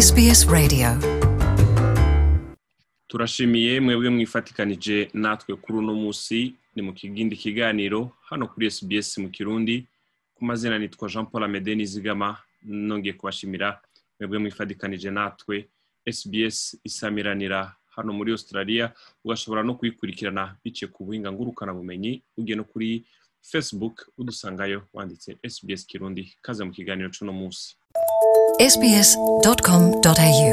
SBS Radio. Turashimiye mwebwe mwifatikanije natwe kuri uno munsi. Ni mu kigindi kiganiro hano kuri SBS mu kirundi. Ku mazina nitwa Jean Paul Amede Nizigama nongeye kubashimira mwebwe mwifatikanije natwe. SBS isamiranira hano muri Australia. Ugashobora no kuyikurikirana biciye ku buhinga ngurukana bumenyi ugiye no kuri Facebook udusangayo wanditse SBS Kirundi. Kaze mu kiganiro c'uno munsi. sbs.com.au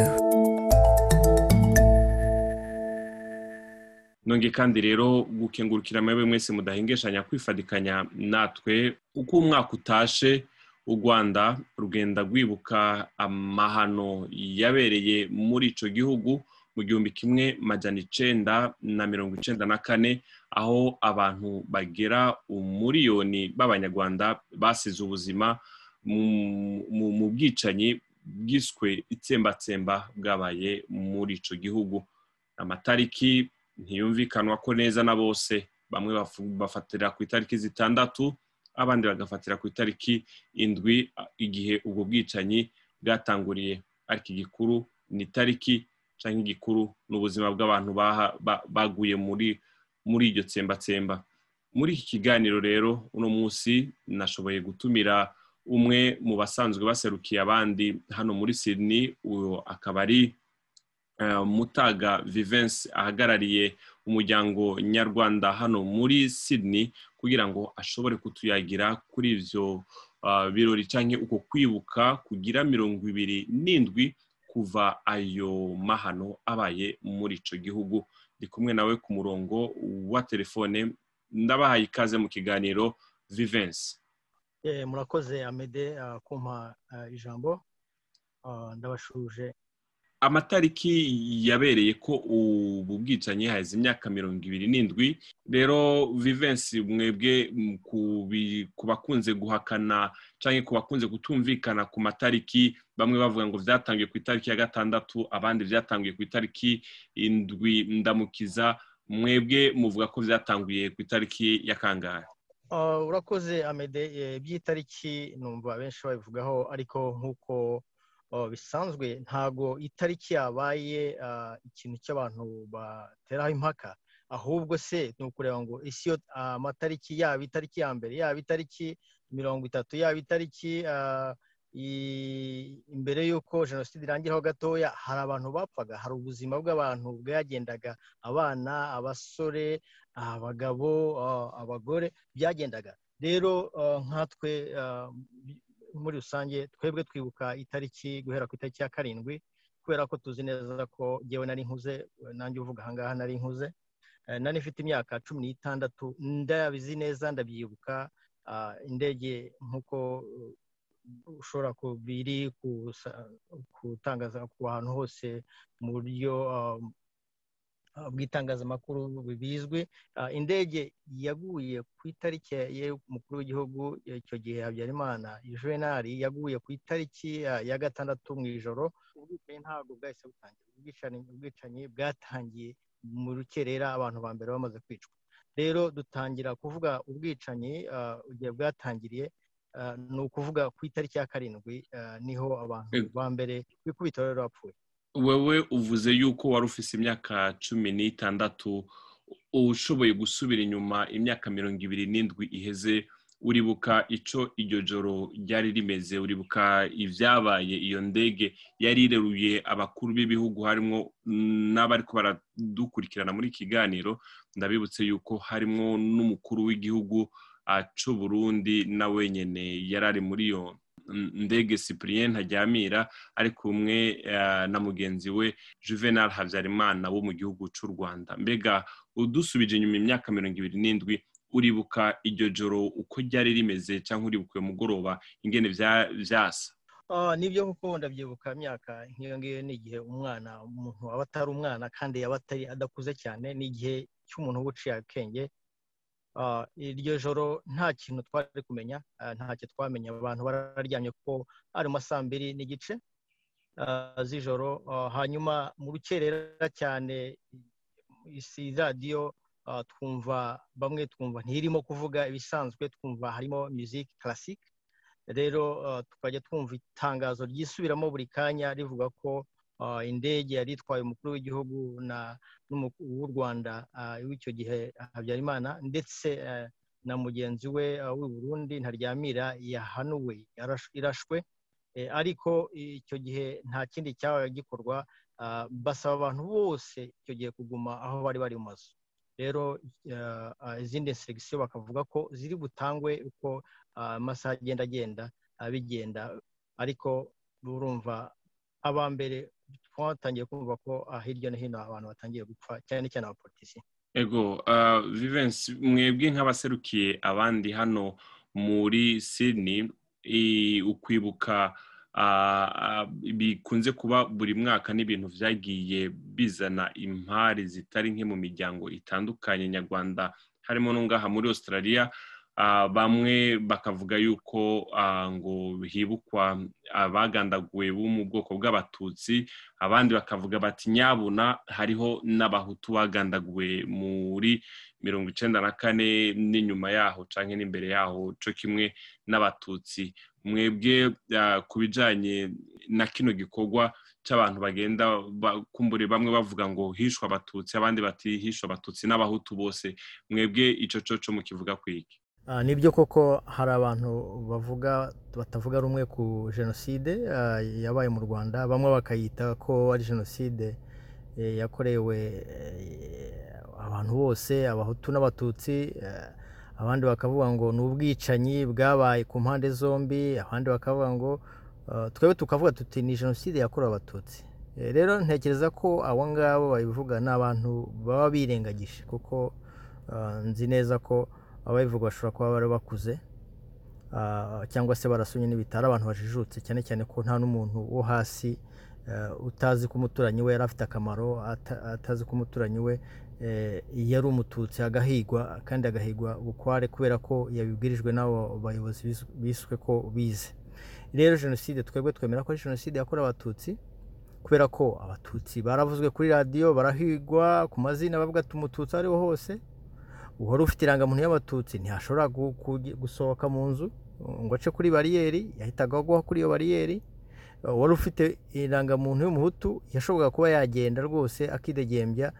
nongeye kandi rero gukengurukira mwebwe mwese mudahengeshanya kwifadikanya natwe uko umwaka utashe u rwanda rugenda rwibuka amahano yabereye muri ico gihugu mu gihumbi kimwe majana icenda na mirongo icenda na kane aho abantu bagera umuriyoni b'abanyarwanda basize ubuzima mu- bwicanyi bwiswe itsembatsemba bwabaye muri ico gihugu. Amatariki ntiyumvikanwa ko neza na bose. Bamwe bafatira ku itariki zitandatu abandi bagafatira ku itariki indwi igihe ubwo bwicanyi bwatanguriye. Ariko igikuru ni itariki cyangwa igikuru ni ubuzima bw'abantu baguye muri muri iryo tsembatsemba. Muri iki kiganiro rero uno munsi nashoboye gutumira umwe mu basanzwe baserukiye abandi hano muri Sydney uwo akaba ari eh, Mutaga Vivence ahagarariye umuryango nyarwanda hano muri Sydney kugira ngo ashobore kutuyagira kuri ivyo ah, birori canke uko kwibuka kugira mirongo ibiri n'indwi kuva ayo mahano abaye muri ico gihugu. Ndi kumwe nawe ku murongo wa telefone. Ndabahaye ikaze mu kiganiro Vivence Eh, murakoze amede ah, kumpa ah, ijambo. Ah, ndabashuje. Amatariki yabereye ko ubu bwicanyi haheze imyaka mirongo ibiri n'indwi. Rero vivensi mwebwe ku bakunze guhakana cyangwa ku bakunze kutumvikana ku matariki bamwe bavuga ngo byatangiye ku itariki ya gatandatu abandi byatangiye ku itariki indwi ndamukiza. Mwebwe muvuga ko byatangiye ku itariki ya kangahe Ah, urakoze amede eh, by'itariki numva benshi babivugaho ariko nk'uko bisanzwe ntago itariki yabaye ikintu cy'abantu bateraho impaka. Ahubwo se ni ukureba ngo isi yo amatariki yaba itariki ya mbere yaba itariki mirongo itatu yaba itariki imbere y'uko jenoside irangiraho gatoya hari abantu bapfaga hari ubuzima bw'abantu bwagendaga. Abana abasore abagabo abagore byagendaga. Rero nkatwe muri rusange twebwe twibuka itariki guhera ku itariki ya karindwi kubera ko tuzi neza ko ngewe nari nkuze nanjye uvuga ahangaha nari nkuze Eh, nari mfite imyaka cumi n'itandatu ndabizi neza ndabyibuka indege nk'uko ushobora biri kutangaza ku hantu hose mu buryo ah, ah, bw'itangazamakuru bizwi. Ah, indege yaguye ku itariki y'umukuru w'igihugu icyo gihe habyarimana juvenali yaguye ku itariki ah, ya gatandatu mu ijoro. Ubwicanyi ntabwo bwahise butangira. Ubwicanyi bwatangiye mu rukerera abantu ba mbere bamaze kwicwa. Rero dutangira kuvuga ubwicanyi igihe bwatangiriye ni ukuvuga ku itariki ya karindwi ah, ni ho abantu ba mbere bikubita rero bapfuye. Wewe uvuze yuko wari ufise imyaka cumi n'itandatu ushoboye gusubira inyuma imyaka mirongo ibiri n'indwi iheze uribuka ico iryo joro ryari rimeze uribuka ivyabaye iyo ndege yari ireruye abakuru b'ibihugu harimwo mm, n'abariko baradukurikirana muri iki kiganiro ndabibutse yuko harimwo n'umukuru w'igihugu c'u Burundi na wenyene yari ari muri iyo ndege Cyprien Ntaryamira ari kumwe eh, na mugenzi we Juvenal Habyarimana wo mu gihugu c'u Rwanda. Mbega udusubije inyuma imyaka mirongo ibiri n'indwi uribuka iryo joro uko ryari rimeze cyangwa uribuka uyo mugoroba ingene vyasa? Ah, ni byo kuko ndabyibuka imyaka nk'iyo ngiyo ni igihe umwana umuntu aba atari umwana kandi yaba atari adakuze cyane ni igihe cy'umuntu uba uciye akenge. Iryo joro nta kintu twari kumenya ntacyo twamenya. Abantu bararyamye kuko ari mu mbiri n'igice z'ijoro hanyuma mu rukerera cyane isi radiyo twumva bamwe twumva ntirimo kuvuga ibisanzwe twumva harimo music classic. Rero tukajya twumva itangazo ryisubiramo buri kanya rivuga ko indege yari itwaye umukuru w'igihugu w'u rwanda w'icyo gihe habyarimana ndetse na mugenzi we w'i Burundi ntaryamira yahanuwe irashwe ariko icyo gihe nta kindi cyabaye gikorwa basaba abantu bose icyo gihe kuguma aho bari bari mu mazu. Rero izindi segisiyo bakavuga ko ziri butangwe uko amasaha agenda agenda bigenda ariko urumva aba mbere twatangiye kumva ko hirya no hino abantu batangiye gupfa cyane cyane abapolitisi ego vivensi mwebwe nk'abaserukiye abandi hano muri sydney ukwibuka bikunze kuba buri mwaka n'ibintu byagiye bizana impari zitari nke mu miryango itandukanye nyarwanda harimo no ngaha muri australia bamwe bakavuga yuko ngo hibukwa abagandaguwe bo mu bwoko bw'abatutsi abandi bakavuga bati nyabuna hariho n'abahutu bagandaguwe muri mirongo icyenda na kane n'inyuma yaho cyangwa n'imbere yaho cyo kimwe n'abatutsi. Mwebwe ku bijyanye na kino gikorwa cy'abantu bagenda kumbure bamwe bavuga ngo hishwe abatutsi abandi bati hishwe abatutsi n'abahutu bose. Mwebwe icyo cyo mukivuga ku iki ni byo koko hari abantu bavuga batavuga rumwe ku jenoside yabaye mu rwanda bamwe bakayita ko ari jenoside yakorewe abantu bose abahutu n'abatutsi abandi bakavuga ngo ni ubwicanyi bwabaye ku mpande zombi abandi bakavuga ngo twebwe tukavuga tuti ni jenoside yakorewe abatutsi. Rero ntekereza ko abo ngabo babivuga ni abantu baba birengagije kuko nzi neza ko ababivuga bashobora kuba bari bakuze cyangwa se barasomye n'ibitaro abantu bajijutse cyane cyane ko nta n'umuntu wo hasi utazi ko umuturanyi we yari afite akamaro atazi ko umuturanyi we yari umututsi agahigwa kandi agahigwa bukware kubera ko yabibwirijwe n'abo bayobozi biswe ko bize. Rero jenoside twebwe twemera ko ari jenoside yakorewe abatutsi kubera ko abatutsi baravuzwe kuri radiyo barahigwa ku mazina bavuga ati umututsi ariho hose uhora ufite irangamuntu y'abatutsi ntihashobora gusohoka mu nzu ngo ace kuri bariyeri yahitaga agwa kuri iyo bariyeri. Wari ufite irangamuntu y'umuhutu yashoboraga kuba yagenda rwose akidegembya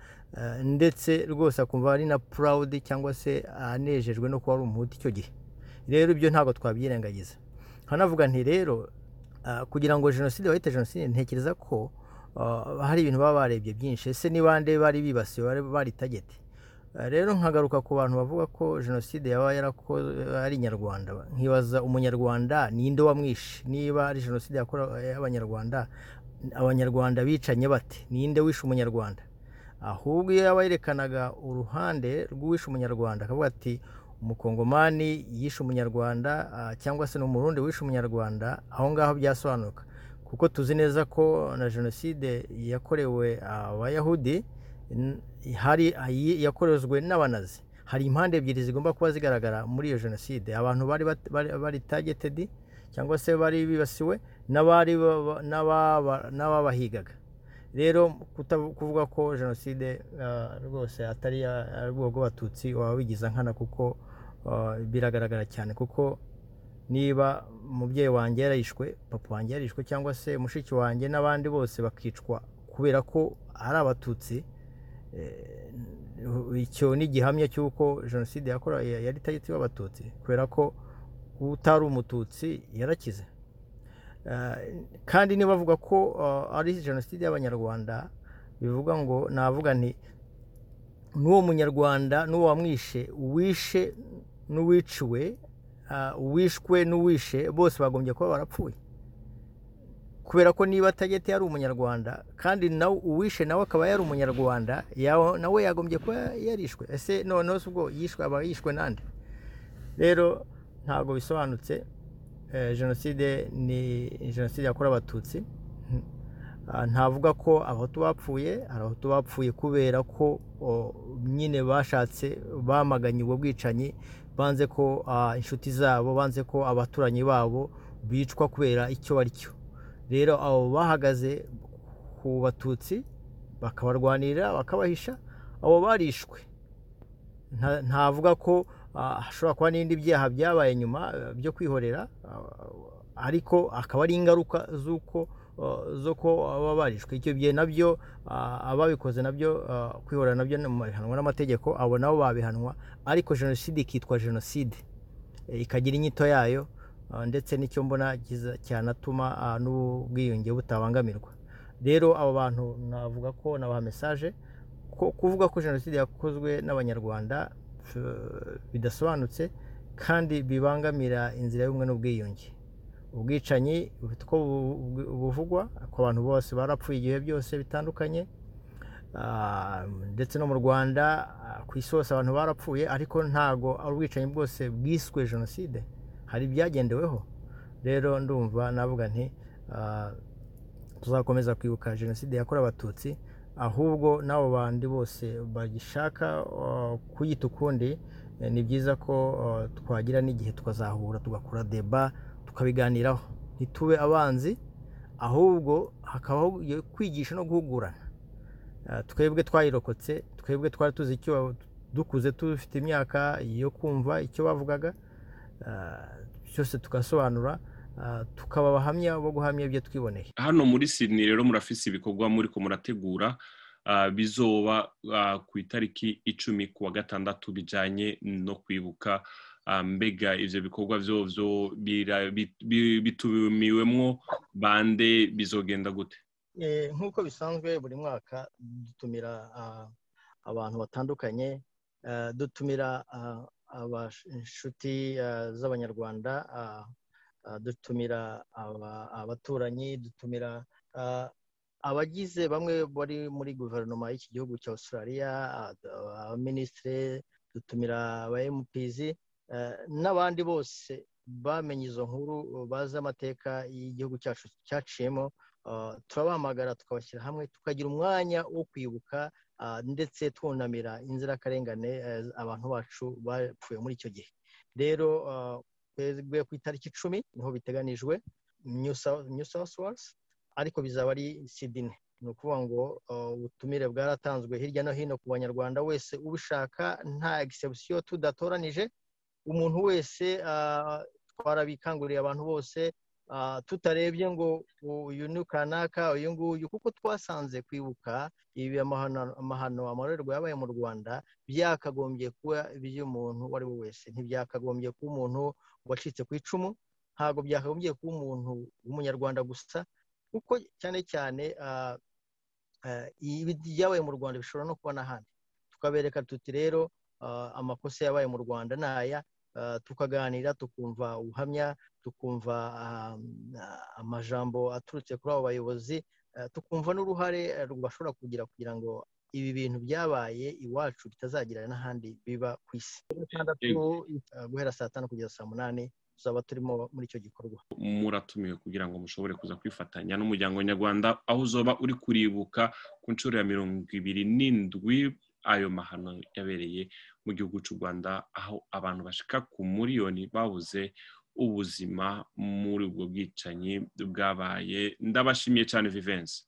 ndetse rwose akumva ari na purawudi cyangwa se anejejwe no kuba ari umuhutu icyo gihe. Rero ibyo ntabwo twabyirengagiza. Nkanavuga nti rero kugira ngo jenoside bahite jenoside ntekereza ko hari ibintu baba barebye byinshi. Ese ni bande bari bibasiwe bari tageti rero nkagaruka ku bantu bavuga ko jenoside yaba ari nyarwanda nkibaza umunyarwanda ninde wamwishe? Niba ari jenoside y'abanyarwanda abanyarwanda bicanye bate? Ninde wishe umunyarwanda? Ahubwo iyo yaba yerekanaga uruhande rw'uwishe umunyarwanda akavuga ati umukongomani yishe umunyarwanda cyangwa se n'umurundi wishe umunyarwanda aho ngaho byasobanuka. Kuko tuzi neza ko na jenoside yakorewe abayahudi hari yakorejwe n'abanazi. Hari impande ebyiri zigomba kuba zigaragara muri iyo jenoside. Abantu bari tagetedi cyangwa se bari bibasiwe n'ababahigaga rero kuvuga ko jenoside rwose atari ubwoko bw'abatutsi waba wigiza nkana kuko biragaragara cyane kuko niba umubyeyi wanjye yarishwe papa wanjye yarishwe cyangwa se mushiki wanjye n'abandi bose bakicwa kubera ko ari abatutsi icyo ni igihamya cy'uko jenoside yakorewe yari itagiti y'abatutsi kubera ko utari umututsi yarakize. Kandi niba bavuga ko ari jenoside y'abanyarwanda bivuga ngo navuga nti n'uwo munyarwanda n'uwo wamwishe uwishe n'uwiciwe uwishwe n'uwishe bose bagombye kuba barapfuye. Kubera ko niba atagete yari umunyarwanda kandi nawe uwishe nawe akaba yari umunyarwanda nawe yagombye kuba yarishwe. Ese noneho ubwo yishwe aba yishwe n'andi rero ntabwo bisobanutse jenoside ni jenoside yakorewe abatutsi. Ntavuga ko abahutu bapfuye hari abahutu bapfuye kubera ko nyine bashatse bamaganye ubwo bwicanyi banze ko inshuti zabo banze ko abaturanyi babo bicwa kubera icyo bari cyo rero abo bahagaze ku batutsi bakabarwanirira bakabahisha abo barishwe. Ntavuga ko hashobora kuba n'ibindi byaha byabaye nyuma byo kwihorera ariko akaba ari ingaruka z'uko zo ko baba barishwe. Icyo gihe na byo ababikoze na byo kwihorera na byo bihanwa n'amategeko abo nabo babihanwa ariko jenoside ikitwa jenoside. Ikagira inyito yayo ndetse n'icyo mbona cyanatuma n'ubwiyunge butabangamirwa. Rero abo bantu navuga ko nabaha mesaje kuvuga ko jenoside yakozwe n'abanyarwanda bidasobanutse kandi bibangamira inzira y'ubumwe n'ubwiyunge. Ubwicanyi bufite uko buvugwa ko abantu bose barapfuye igihe byose bitandukanye ndetse no mu rwanda ku isi hose abantu barapfuye ariko ntago ari ubwicanyi bwose bwiswe jenoside. Hari ibyagendeweho rero ndumva navuga nti tuzakomeza kwibuka jenoside yakorewe abatutsi ahubwo n'abo bandi bose bagishaka kuyita ukundi ni byiza ko twagira n'igihe tukazahura tugakora deba tukabiganiraho. Ntitube abanzi ahubwo hakabaho kwigisha no guhugurana. Twebwe twayirokotse twebwe twari tuzi icyo dukuze dufite imyaka yo kumva icyo bavugaga byose tugasobanura tukaba abahamya bo guhamya ibyo twiboneye. Hano muri Sydney rero murafise ibikorwa muri ko murategura bizoba ku itariki icumi ku wa gatandatu bijyanye no kwibuka. Mbega ibyo bikorwa byo bitumiwemo bande bizogenda gute? Nk'uko bisanzwe buri mwaka dutumira abantu batandukanye dutumira inshuti z'abanyarwanda dutumira abaturanyi dutumira abagize bamwe bari muri guverinoma y'iki gihugu cya australia abaminisitiri dutumira aba mpizi n'abandi bose bamenye izo nkuru bazi amateka y'igihugu cyacu cyaciyemo turabahamagara tukabashyira hamwe tukagira umwanya wo kwibuka ndetse twunamira inzirakarengane abantu bacu bapfuye muri icyo gihe. Rero twebwe ku itariki icumi ni ho biteganijwe new south wales ariko bizaba ari sidine ni ukuvuga ngo ubutumire bwaratanzwe hirya no hino ku banyarwanda wese ubishaka nta egisebusiyo tudatoranije umuntu wese twarabikanguriye abantu bose tutarebye ngo uyu ni kanaka uyu nguyu kuko twasanze kwibuka ibi amahano amarorerwa yabaye mu rwanda byakagombye kuba iby'umuntu uwo ari we wese. Ntibyakagombye kuba umuntu wacitse ku icumu ntabwo byakagombye kuba umuntu w'umunyarwanda gusa kuko cyane cyane ibyabaye mu rwanda bishobora no kuba n'ahandi. Tukabereka tuti rero amakosa yabaye mu rwanda ni aya tukaganira tukumva ubuhamya tukumva amajambo aturutse kuri abo bayobozi tukumva n'uruhare bashobora kugira kugira ngo ibi bintu byabaye iwacu bitazagira n'ahandi biba ku isi. Guhera saa tanu kugeza saa munani tuzaba turimo muri icyo gikorwa. Muratumiwe kugira ngo mushobore kuza kwifatanya n'umuryango nyarwanda aho uzoba uri kuribuka ku nshuro ya mirongo ibiri n'indwi ayo mahano yabereye mu gihugu cy'u rwanda aho abantu bashika ku miliyoni babuze ubuzima muri ubwo bwicanyi bwabaye. Ndabashimiye cyane vivensi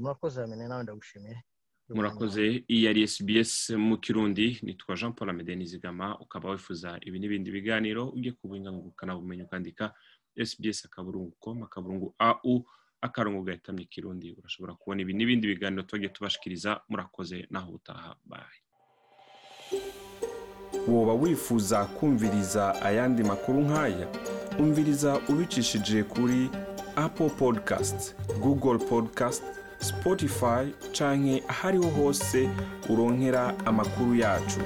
murakoze hamwe nawe ndagushimiye murakoze. Iyi yari SBS mu kirundi. Nitwa jean paul amede nizigama. Ukaba wifuza ibi n'ibindi biganiro ujye ku bumenyi ukandika SBS akaburungu com akaburungu au akarongo gahitamye kirundi urashobora kubona ibi n'ibindi biganiro tubagiye tubashikiriza murakoze naho utaha baye woba wifuza kumviriza ayandi makuru nk'aya umviriza ubicishije kuri apple podcast google podcast spotify canke ahariho hose uronkera amakuru yacu.